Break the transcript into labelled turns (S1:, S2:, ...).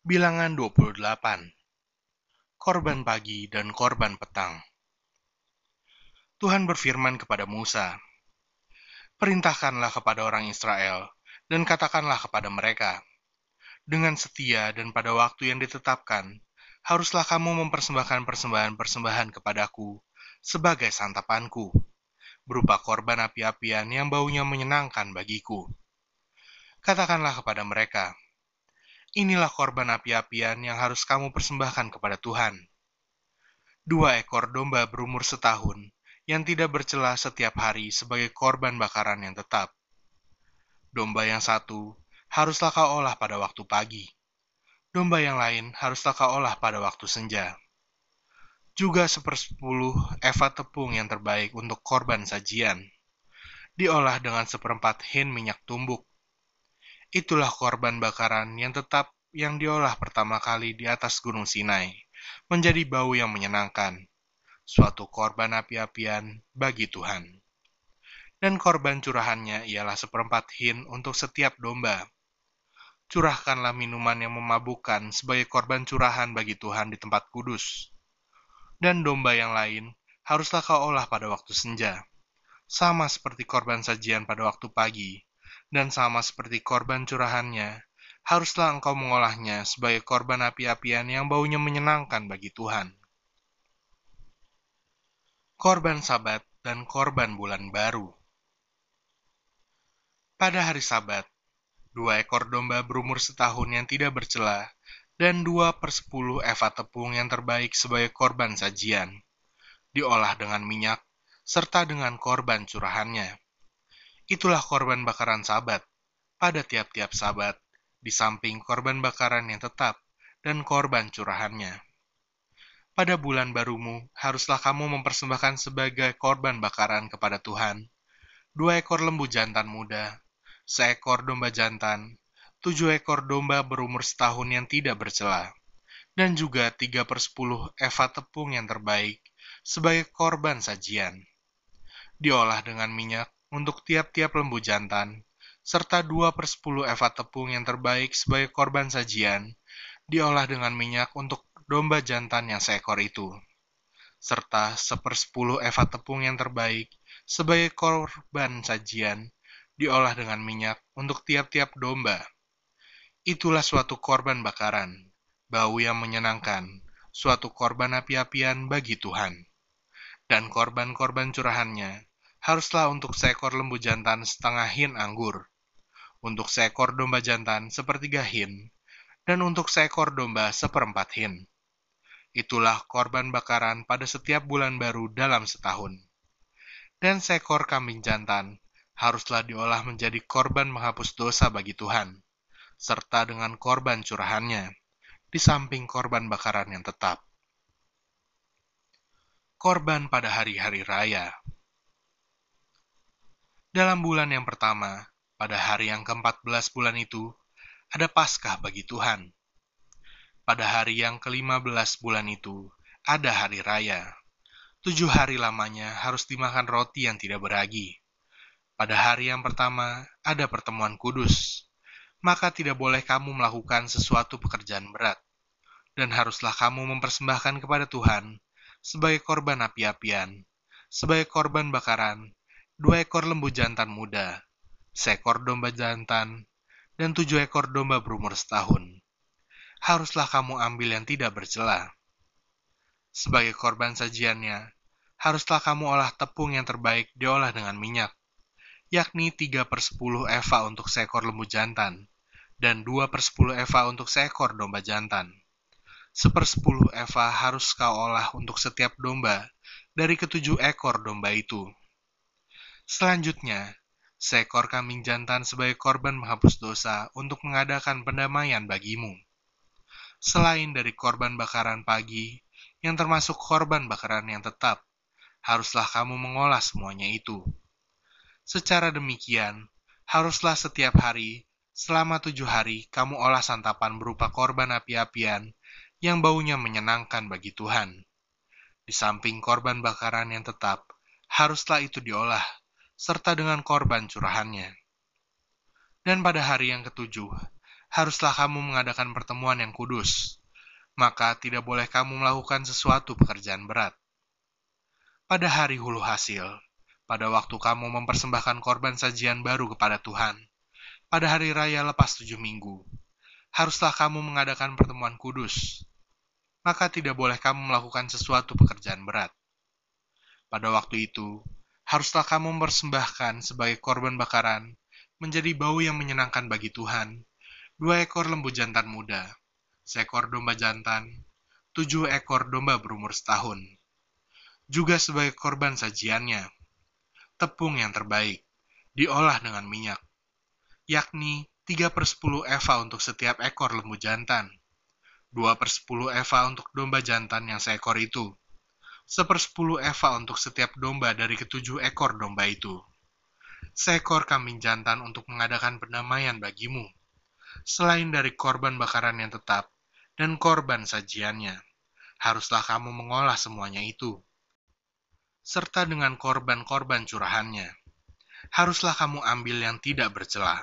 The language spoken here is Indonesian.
S1: Bilangan 28 Korban pagi dan korban petang Tuhan berfirman kepada Musa, Perintahkanlah kepada orang Israel, dan katakanlah kepada mereka, Dengan setia dan pada waktu yang ditetapkan, haruslah kamu mempersembahkan persembahan-persembahan kepadaku sebagai santapanku, berupa korban api-apian yang baunya menyenangkan bagiku. Katakanlah kepada mereka, Inilah korban api-apian yang harus kamu persembahkan kepada Tuhan. Dua ekor domba berumur setahun yang tidak bercela setiap hari sebagai korban bakaran yang tetap. Domba yang satu haruslah kau olah pada waktu pagi. Domba yang lain haruslah kau olah pada waktu senja. Juga sepersepuluh eva tepung yang terbaik untuk korban sajian. Diolah dengan seperempat hin minyak tumbuk Itulah korban bakaran yang tetap yang diolah pertama kali di atas Gunung Sinai, menjadi bau yang menyenangkan, suatu korban api-apian bagi Tuhan. Dan korban curahannya ialah seperempat hin untuk setiap domba. Curahkanlah minuman yang memabukkan sebagai korban curahan bagi Tuhan di tempat kudus. Dan domba yang lain haruslah kau olah pada waktu senja, sama seperti korban sajian pada waktu pagi, dan sama seperti korban curahannya, haruslah engkau mengolahnya sebagai korban api-apian yang baunya menyenangkan bagi Tuhan. Korban Sabat dan korban bulan baru. Pada hari Sabat, dua ekor domba berumur setahun yang tidak bercela dan dua per sepuluh eva tepung yang terbaik sebagai korban sajian, diolah dengan minyak serta dengan korban curahannya Itulah korban bakaran sabat pada tiap-tiap sabat, di samping korban bakaran yang tetap dan korban curahannya. Pada bulan barumu, haruslah kamu mempersembahkan sebagai korban bakaran kepada Tuhan, dua ekor lembu jantan muda, seekor domba jantan, tujuh ekor domba berumur setahun yang tidak bercela, dan juga tiga per sepuluh eva tepung yang terbaik sebagai korban sajian. Diolah dengan minyak untuk tiap-tiap lembu jantan, serta dua per sepuluh eva tepung yang terbaik sebagai korban sajian, diolah dengan minyak untuk domba jantan yang seekor itu, serta sepersepuluh eva tepung yang terbaik sebagai korban sajian, diolah dengan minyak untuk tiap-tiap domba. Itulah suatu korban bakaran, bau yang menyenangkan, suatu korban api-apian bagi Tuhan. Dan korban-korban curahannya haruslah untuk seekor lembu jantan setengah hin anggur, untuk seekor domba jantan sepertiga hin, dan untuk seekor domba seperempat hin. Itulah korban bakaran pada setiap bulan baru dalam setahun. Dan seekor kambing jantan haruslah diolah menjadi korban menghapus dosa bagi Tuhan, serta dengan korban curahannya, di samping korban bakaran yang tetap. Korban pada hari-hari raya dalam bulan yang pertama, pada hari yang ke-14 bulan itu, ada Paskah bagi Tuhan. Pada hari yang ke-15 bulan itu, ada hari raya. Tujuh hari lamanya harus dimakan roti yang tidak beragi. Pada hari yang pertama, ada pertemuan kudus. Maka tidak boleh kamu melakukan sesuatu pekerjaan berat. Dan haruslah kamu mempersembahkan kepada Tuhan sebagai korban api-apian, sebagai korban bakaran, dua ekor lembu jantan muda, seekor domba jantan, dan tujuh ekor domba berumur setahun. Haruslah kamu ambil yang tidak bercela. Sebagai korban sajiannya, haruslah kamu olah tepung yang terbaik diolah dengan minyak, yakni tiga per sepuluh eva untuk seekor lembu jantan, dan dua per sepuluh eva untuk seekor domba jantan. Sepersepuluh eva harus kau olah untuk setiap domba dari ketujuh ekor domba itu. Selanjutnya, seekor kambing jantan sebagai korban menghapus dosa untuk mengadakan pendamaian bagimu. Selain dari korban bakaran pagi, yang termasuk korban bakaran yang tetap, haruslah kamu mengolah semuanya itu. Secara demikian, haruslah setiap hari, selama tujuh hari, kamu olah santapan berupa korban api-apian yang baunya menyenangkan bagi Tuhan. Di samping korban bakaran yang tetap, haruslah itu diolah serta dengan korban curahannya. Dan pada hari yang ketujuh, haruslah kamu mengadakan pertemuan yang kudus, maka tidak boleh kamu melakukan sesuatu pekerjaan berat. Pada hari hulu hasil, pada waktu kamu mempersembahkan korban sajian baru kepada Tuhan, pada hari raya lepas tujuh minggu, haruslah kamu mengadakan pertemuan kudus, maka tidak boleh kamu melakukan sesuatu pekerjaan berat. Pada waktu itu, haruslah kamu mempersembahkan sebagai korban bakaran menjadi bau yang menyenangkan bagi Tuhan, dua ekor lembu jantan muda, seekor domba jantan, tujuh ekor domba berumur setahun. Juga sebagai korban sajiannya, tepung yang terbaik, diolah dengan minyak, yakni 3 per 10 eva untuk setiap ekor lembu jantan, 2 per 10 eva untuk domba jantan yang seekor itu, sepersepuluh eva untuk setiap domba dari ketujuh ekor domba itu. Seekor kambing jantan untuk mengadakan pendamaian bagimu, selain dari korban bakaran yang tetap dan korban sajiannya. Haruslah kamu mengolah semuanya itu, serta dengan korban-korban curahannya. Haruslah kamu ambil yang tidak bercelah